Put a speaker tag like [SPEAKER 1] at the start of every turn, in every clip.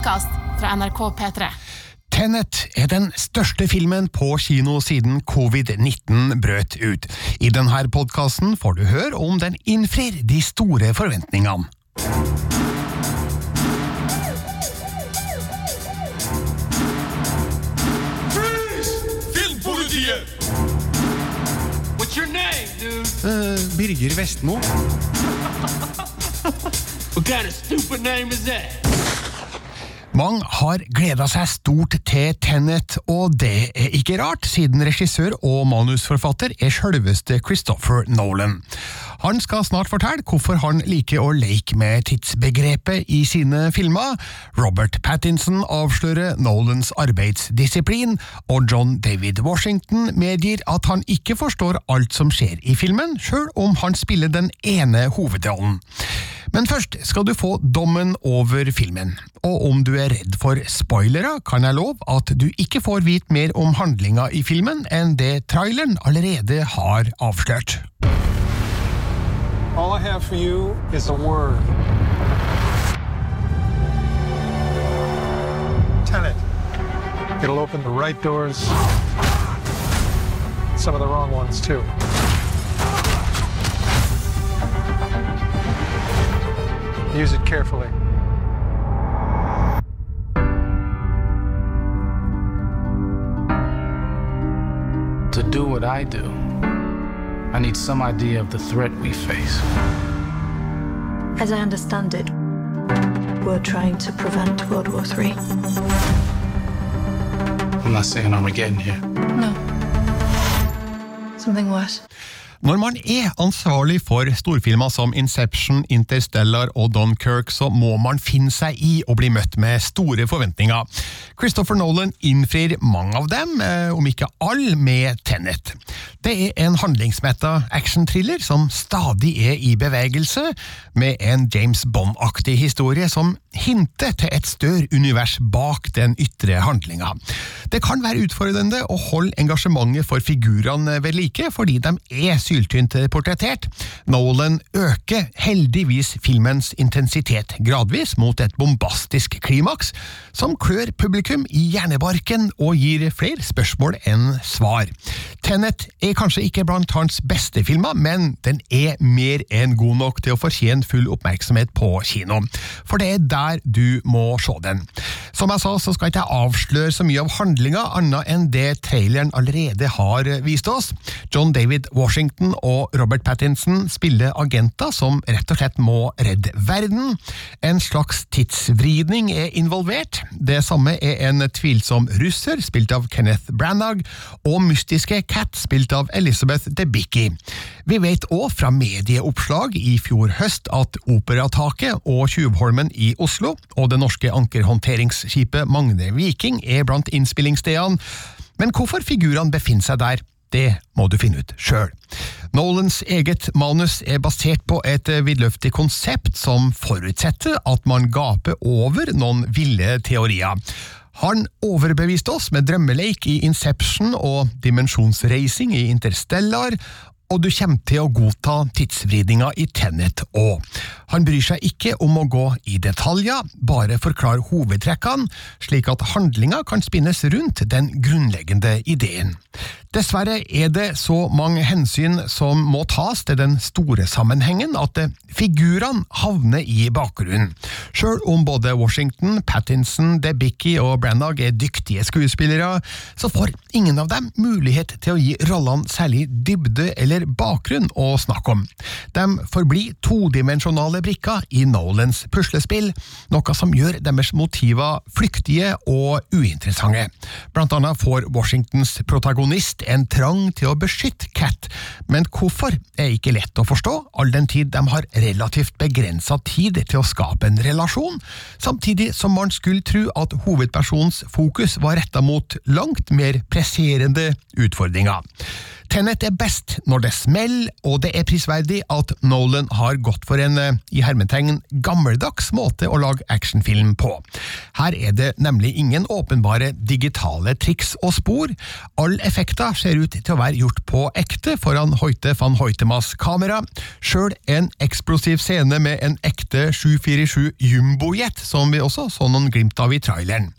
[SPEAKER 1] podkast fra NRK P3.
[SPEAKER 2] Tenet er den største filmen på kino siden covid-19 brøt ut. I denne podkasten får du høre om den innfrir de store forventningene.
[SPEAKER 3] Filmpolitiet! What's your name, dude?
[SPEAKER 2] Birger Vestmo.
[SPEAKER 3] What kind of stupid name is that?
[SPEAKER 2] Mange har gleda seg stort til Tenet, og det er ikke rart, siden regissør og manusforfatter er sjølveste Christopher Nolan. Han skal snart fortelle hvorfor han liker å leke med tidsbegrepet i sine filmer. Robert Pattinson avslører Nolans arbeidsdisiplin, og John David Washington medgir at han ikke forstår alt som skjer i filmen, sjøl om han spiller den ene hovedrollen. Men først skal du få dommen over filmen, og om du er redd for spoilere, kan jeg love at du ikke får vite mer om handlinga i filmen enn det traileren allerede har avslørt.
[SPEAKER 4] All I have for you is a word. Tenet. It'll open the right doors, some of the wrong ones, too. Use it carefully.
[SPEAKER 5] To do what I do, I need some idea of the threat we face.
[SPEAKER 6] As I understand it, we're trying to prevent World War III.
[SPEAKER 5] I'm not saying Armageddon here.
[SPEAKER 6] No. Something worse.
[SPEAKER 2] Når man er ansvarlig for storfilmer som Inception, Interstellar og Dunkirk, så må man finne seg i å bli møtt med store forventninger. Christopher Nolan innfrir mange av dem, eh, om ikke alle, med Tenet. Det er en handlingsmetta actionthriller som stadig er i bevegelse, med en James Bond-aktig historie som hinter til et større univers bak den ytre handlinga. Det kan være utfordrende å holde engasjementet for figurene ved like, fordi de er syltynt portrettert. Nolan øker heldigvis filmens intensitet gradvis mot et bombastisk klimaks, som klør publikum i hjernebarken og gir flere spørsmål enn svar. Tenet er kanskje ikke blant hans beste filmer, men den er mer enn god nok til å fortjene full oppmerksomhet på kino. For det er der du må se den. Som jeg sa, så skal ikke jeg avsløre så mye av handlinga, annet enn det traileren allerede har vist oss. John David Washington og Robert Pattinson spiller agenter som rett og slett må redde verden. En slags tidsvridning er involvert. Det samme er en tvilsom russer, spilt av Kenneth Branagh, og mystiske Cat, spilt av Elizabeth Debicki. Vi vet òg fra medieoppslag i fjor høst at Operataket og Tjuvholmen i Oslo og det norske ankerhåndteringsskipet Magne Viking er blant innspillingsstedene. Men hvorfor figurene befinner seg der, det må du finne ut sjøl. Nolans eget manus er basert på et vidløftig konsept som forutsetter at man gaper over noen ville teorier. Han overbeviste oss med drømmeleik i Inception og dimensjonsreising i Interstellar, og du kommer til å godta tidsvridninga i Tenet òg. Han bryr seg ikke om å gå i detaljer, bare forklar hovedtrekkene, slik at handlinga kan spinnes rundt den grunnleggende ideen. Dessverre er det så mange hensyn som må tas til den store sammenhengen at figurene havner i bakgrunnen. Sjøl om både Washington, Pattinson, Debicki og Brennag er dyktige skuespillere, så får ingen av dem mulighet til å gi rollene særlig dybde eller bakgrunn å snakke om. De forblir todimensjonale brikker i Nolans puslespill, noe som gjør deres motiver flyktige og uinteressante. Blant annet får Washingtons protagonist en trang til å beskytte Cat, men hvorfor er ikke lett å forstå, all den tid de har relativt begrensa tid til å skape en relasjon, samtidig som man skulle tro at hovedpersonens fokus var retta mot langt mer presserende utfordringer. Tenet er best når det smeller, og det er prisverdig at Nolan har gått for en eh, i hermetegn gammeldags måte å lage actionfilm på. Her er det nemlig ingen åpenbare digitale triks og spor. Alle effekter ser ut til å være gjort på ekte foran Hoite van Hoitemas kamera. Sjøl en eksplosiv scene med en ekte 747 jumbojet, som vi også så noen glimt av i traileren.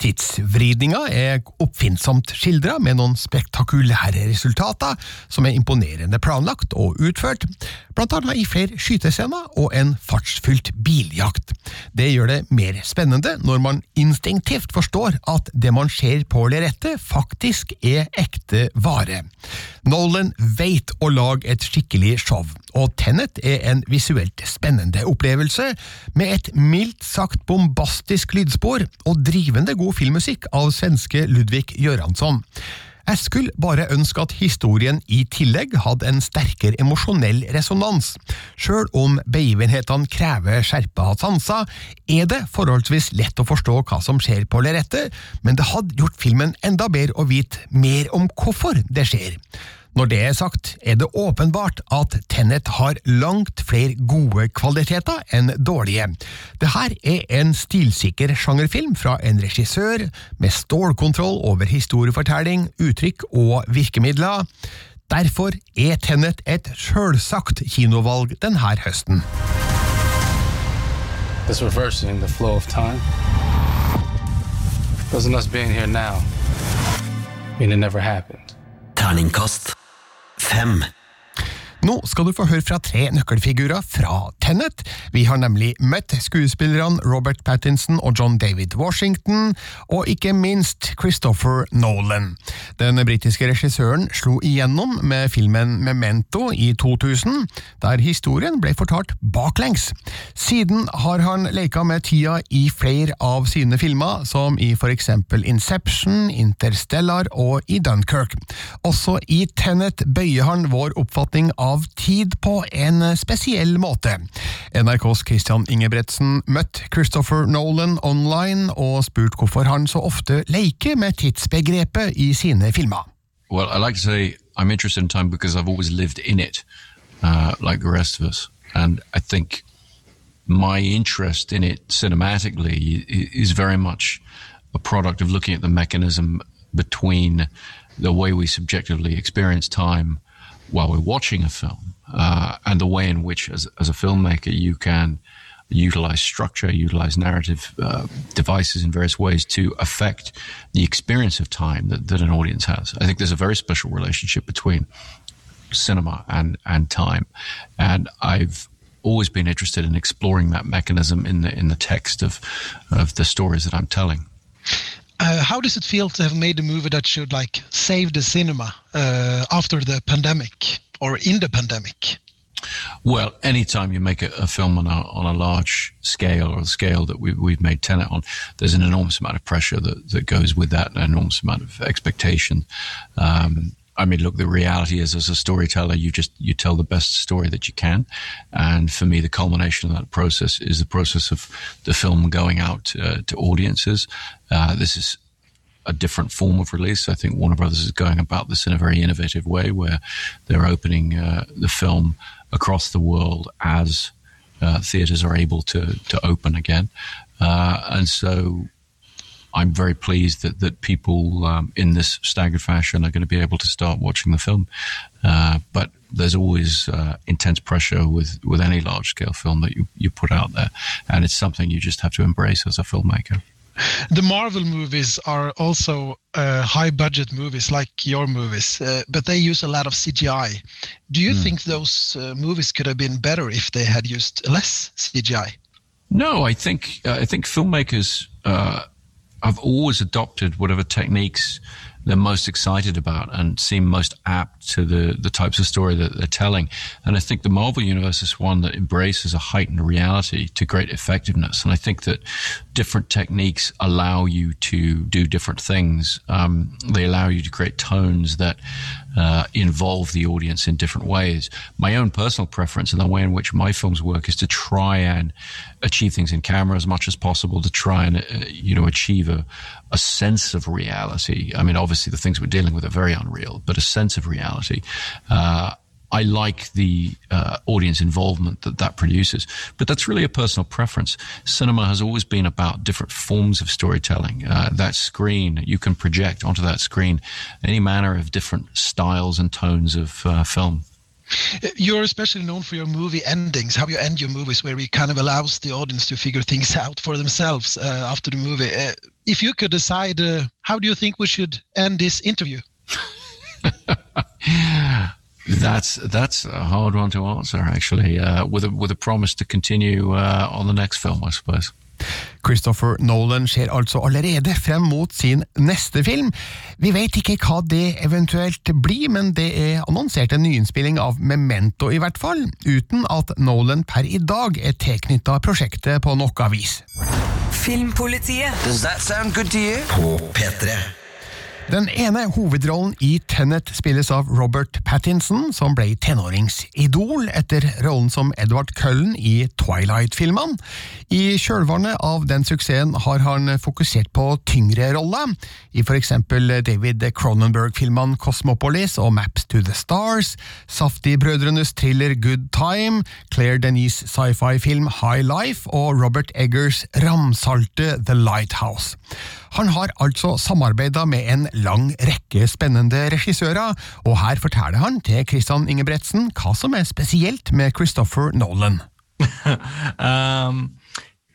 [SPEAKER 2] Tidsvridninga er oppfinnsomt skildra, med noen spektakulære resultater som er imponerende planlagt og utført, blant annet i flere skytescener og en fartsfylt biljakt. Det gjør det mer spennende når man instinktivt forstår at det man ser på lerretet, faktisk er ekte vare. Nolan veit å lage et skikkelig show, og Tenet er en visuelt spennende opplevelse, med et mildt sagt bombastisk lydspor og drivende god filmmusikk av svenske Ludvig Göransson. Jeg skulle bare ønske at historien i tillegg hadde en sterkere emosjonell resonans. Sjøl om begivenhetene krever skjerpa sanser, er det forholdsvis lett å forstå hva som skjer på lerretet, men det hadde gjort filmen enda bedre å vite mer om hvorfor det skjer. Når det er sagt, er det åpenbart at Tenet har langt flere gode kvaliteter enn dårlige. Dette er en stilsikker sjangerfilm fra en regissør med stålkontroll over historiefortelling, uttrykk og virkemidler. Derfor er Tenet et sjølsagt kinovalg denne høsten.
[SPEAKER 5] This reversing the flow of time. Doesn't us being here now mean it never happened?
[SPEAKER 7] Terningkast fem.
[SPEAKER 2] Nå skal du få høre fra tre nøkkelfigurer fra Tenet. Vi har nemlig møtt skuespillerne Robert Pattinson og John David Washington, og ikke minst Christopher Nolan. Den britiske regissøren slo igjennom med filmen Memento i 2000, der historien ble fortalt baklengs. Siden har han leka med tida i flere av sine filmer, som i for eksempel Inception, Interstellar og i Dunkerque. Også i Tenet bøyer han vår oppfatning av av tid på en spesiell måte. NRKs Christian Ingebretsen møtte Christopher Nolan online og spurt hvorfor han så ofte leker med tidsbegrepet i sine filmer.
[SPEAKER 8] Well, I like to say I'm interested in time because I've always lived in it, uh, like the rest of us. And I think my interest in it cinematically is very much a product of looking at the mechanism between the way we subjectively experience time while we're watching a film, uh, and the way in which, as, as a filmmaker, you can utilize structure, utilize narrative uh, devices in various ways to affect the experience of time that, that an audience has. I think there's a very special relationship between cinema and, and time. And I've always been interested in exploring that mechanism in the in the text of of the stories that I'm telling.
[SPEAKER 9] Uh, how does it feel to have made a movie that should like save the cinema uh, after the pandemic or in the pandemic?
[SPEAKER 8] Well, anytime you make a, a, film on a, on a large scale or a scale that we, we've made Tenet on, there's an enormous amount of pressure that, that goes with that, an enormous amount of expectation. Um, I mean, look, the reality is, as a storyteller, you just you tell the best story that you can, and for me, the culmination of that process is the process of the film going out uh, to audiences. Uh, this is a different form of release. I think Warner Brothers is going about this in a very innovative way, where they're opening uh, the film across the world as uh, theaters are able to to open again, uh, and so I'm very pleased that that people um, in this staggered fashion are going to be able to start watching the film. Uh, but there's always uh, intense pressure with with any large scale film that you you put out there, and it's something you just have to embrace as a filmmaker.
[SPEAKER 9] The Marvel movies are also uh, high budget movies like your movies, uh, but they use a lot of CGI. Do you mm. think those uh, movies could have been better if they had used less CGI?
[SPEAKER 8] No, I think uh, I think filmmakers I've always adopted whatever techniques they're most excited about and seem most apt to the, the types of story that they're telling. And I think the Marvel Universe is one that embraces a heightened reality to great effectiveness. And I think that different techniques allow you to do different things. Um, they allow you to create tones that uh, involve the audience in different ways. My own personal preference and the way in which my films work is to try and achieve things in camera as much as possible, to try and, uh, you know, achieve a, a sense of reality. I mean, obviously the things we're dealing with are very unreal, but a sense of reality. Uh, I like the uh, audience involvement that that produces, but that's really a personal preference. Cinema has always been about different forms of storytelling. Uh, that screen, you can project onto that screen any manner of different styles and tones of uh, film.
[SPEAKER 9] You're especially known for your movie endings, how you end your movies, where it kind of allows the audience to figure things out for themselves uh, after the movie. Uh, if you could decide, uh, how do you think we should end this interview?
[SPEAKER 8] That's that's a hard one to answer, actually. Uh, with a with a promise to continue uh, on the next film, I suppose.
[SPEAKER 2] Christopher Nolan ser altså allerede frem mot sin neste film. Vi vet ikke hva det eventuelt blir, men det er annonsert en nyinnspilling av Memento, i hvert fall, uten at Nolan per i dag er tilknytta prosjektet på noe vis.
[SPEAKER 10] Filmpolitiet.
[SPEAKER 7] Does that sound good to you? På P3.
[SPEAKER 2] Den ene hovedrollen i Tenet spilles av Robert Pattinson, som ble tenåringsidol etter rollen som Edward Cullen i Twilight-filmene. I kjølvannet av den suksessen har han fokusert på tyngre roller, i for eksempel David Cronenberg-filmene Cosmopolis og Maps to the Stars, Safti-brødrenes thriller Good Time, Claire Denise sci-fi-film High Life og Robert Eggers ramsalte The Lighthouse. Han har altså samarbeida med en lang rekke spennende regissører, og her forteller han til Christian Ingebretsen hva som er spesielt med Christopher Nolan.
[SPEAKER 11] um,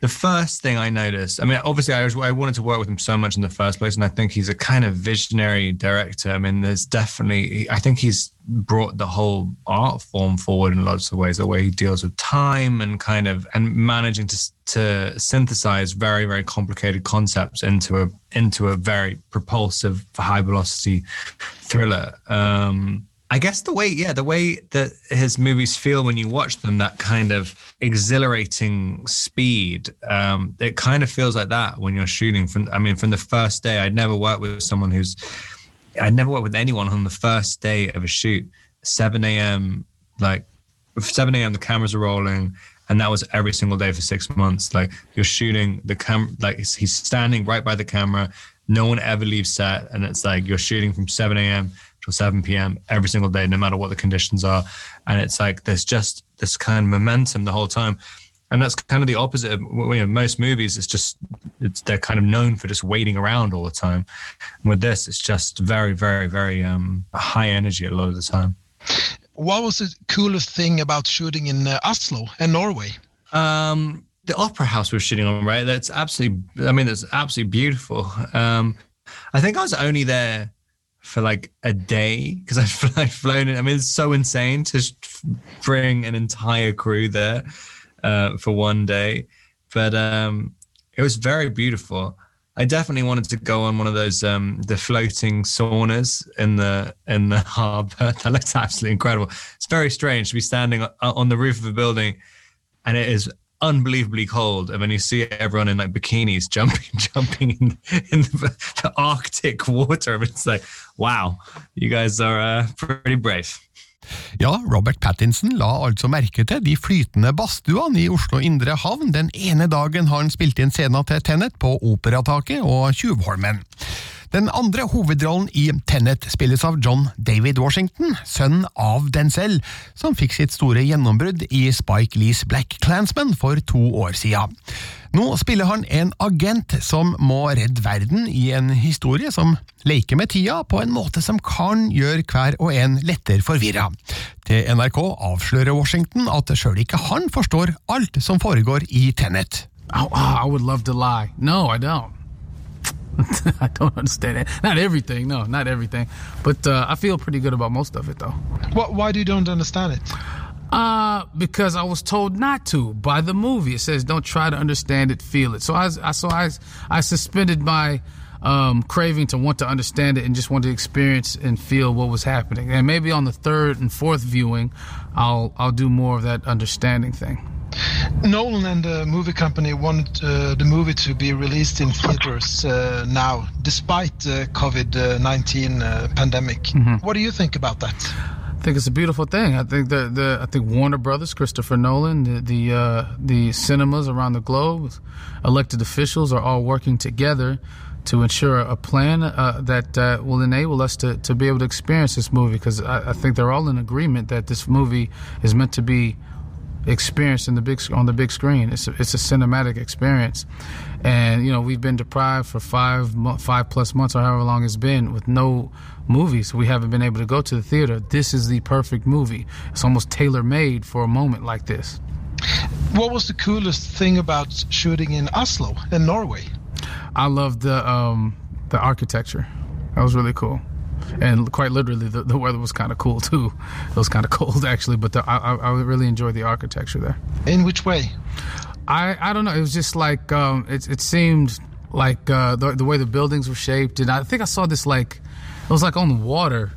[SPEAKER 11] the first thing I noticed, I mean, obviously, I, was, I wanted to work with him so much in the first place, and I think he's a kind of visionary director. I mean, there's definitely, I think he's brought the whole art form forward in lots of ways. The way he deals with time and kind of and managing to to synthesize very very complicated concepts into a into a very propulsive, high velocity thriller. Um, I guess the way, yeah, the way that his movies feel when you watch them, that kind of exhilarating speed, um, it kind of feels like that when you're shooting. From, I mean, from the first day, I'd never worked with someone who's, I'd never worked with anyone on the first day of a shoot. 7 a.m., like 7 a.m., the cameras are rolling, and that was every single day for six months. Like you're shooting the cam, like he's standing right by the camera. No one ever leaves set, and it's like you're shooting from 7 a.m till 7 p.m. every single day, no matter what the conditions are. And it's like there's just this kind of momentum the whole time. And that's kind of the opposite of you know, most movies. It's just it's they're kind of known for just waiting around all the time. And with this, it's just very, very, very um, high energy a lot of the time.
[SPEAKER 9] What was the coolest thing about shooting in uh, Oslo and Norway?
[SPEAKER 11] Um, the opera house we are shooting on, right? That's absolutely. I mean, it's absolutely beautiful. Um, I think I was only there for like a day because I've, I've flown it. I mean, it's so insane to bring an entire crew there uh, for one day, but um, it was very beautiful. I definitely wanted to go on one of those um, the floating saunas in the in the harbor. That looks absolutely incredible. It's very strange to be standing on the roof of a building, and it is unbelievably cold, and then you see everyone in like bikinis jumping, jumping in, in the, the Arctic water. It's like, wow, you guys are uh, pretty brave.
[SPEAKER 2] Ja, Robert Pattinson la altså merke til de flytende badstuene i Oslo indre havn den ene dagen han spilte inn scenen til Tennet på Operataket og Tjuvholmen. Den andre hovedrollen i Tenet spilles av John David Washington, sønn av Denzel, som fikk sitt store gjennombrudd i Spike Lees Black Clansman for to år siden. Nå spiller han en agent som må redde verden i en historie som leker med tida på en måte som kan gjøre hver og en lettere forvirra. Til NRK avslører Washington at sjøl ikke han forstår alt som foregår i Tenet.
[SPEAKER 5] Oh, I would love to lie. No, I. I don't understand it. Not everything, no, not everything. But uh, I feel pretty good about most of it, though.
[SPEAKER 9] What, why do you don't understand it?
[SPEAKER 5] Uh, because I was told not to by the movie. It says don't try to understand it, feel it. So I, I so I, I suspended my um, craving to want to understand it and just want to experience and feel what was happening. And maybe on the third and fourth viewing, I'll I'll do more of that understanding thing.
[SPEAKER 9] Nolan and the movie company wanted uh, the movie to be released in theaters uh, now, despite the COVID-19 uh, pandemic.
[SPEAKER 5] Mhm.
[SPEAKER 9] What do you think about that?
[SPEAKER 5] I think it's a beautiful thing. I think the, the I think Warner Brothers, Christopher Nolan, the the, uh, the cinemas around the globe, elected officials are all working together to ensure a plan uh, that uh, will enable us to, to be able to experience this movie. Because I, I think they're all in agreement that this movie is meant to be experienced in the big on the big screen. It's a, it's a cinematic experience, and you know we've been deprived for five five plus months or however long it's been with no movies. We haven't been able to go to the theater. This is the perfect movie. It's almost tailor made for a moment like this.
[SPEAKER 9] What was the coolest thing about shooting in Oslo in Norway?
[SPEAKER 5] I loved the um, the architecture. That was really cool. And quite literally, the, the weather was kind of cool too. It was kind of cold actually, but the, I, I I really enjoyed the architecture there.
[SPEAKER 9] In which way?
[SPEAKER 5] I I don't know. It was just like um, it it seemed like uh, the the way the buildings were shaped, and I think I saw this like it was like on the water.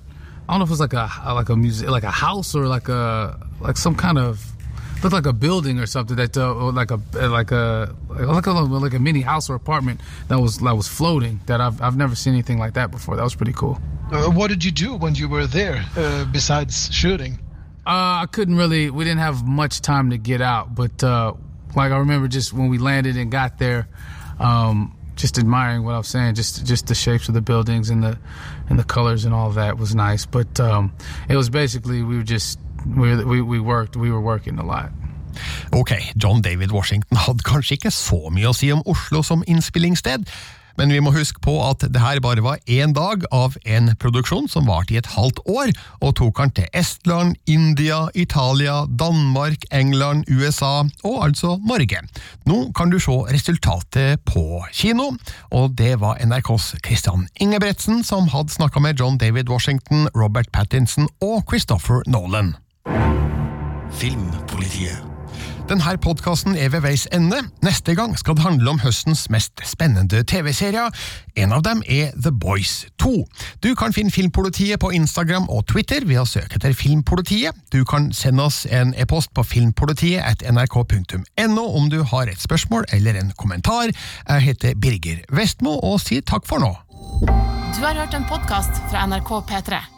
[SPEAKER 5] I don't know if it was like a like a music like a house or like a like some kind of looked like a building or something that uh, like a like a like a like a mini house or apartment that was that was floating. That I've I've never seen anything like that before. That was pretty cool.
[SPEAKER 9] Uh, what did you do when you were there uh, besides shooting?
[SPEAKER 5] Uh, I couldn't really. We didn't have much time to get out, but uh, like I remember, just when we landed and got there, um, just admiring what I was saying. Just just the shapes of the buildings and the and the colors and all that was nice. But um, it was basically we were just we, we worked. We were working a lot.
[SPEAKER 2] Ok, John David Washington hadde kanskje ikke så mye å si om Oslo som innspillingssted, men vi må huske på at det her bare var én dag av en produksjon som varte i et halvt år, og tok han til Estland, India, Italia, Danmark, England, USA og altså Norge. Nå kan du se resultatet på kino, og det var NRKs Christian Ingebretsen som hadde snakka med John David Washington, Robert Pattinson og Christopher Nolan.
[SPEAKER 7] Filmpolitiet.
[SPEAKER 2] Denne podkasten er ved veis ende. Neste gang skal det handle om høstens mest spennende TV-serier. En av dem er The Boys 2. Du kan finne Filmpolitiet på Instagram og Twitter ved å søke etter Filmpolitiet. Du kan sende oss en e-post på filmpolitiet at nrk.no om du har et spørsmål eller en kommentar. Jeg heter Birger Vestmo og sier takk for nå.
[SPEAKER 1] Du har hørt en podkast fra NRK P3.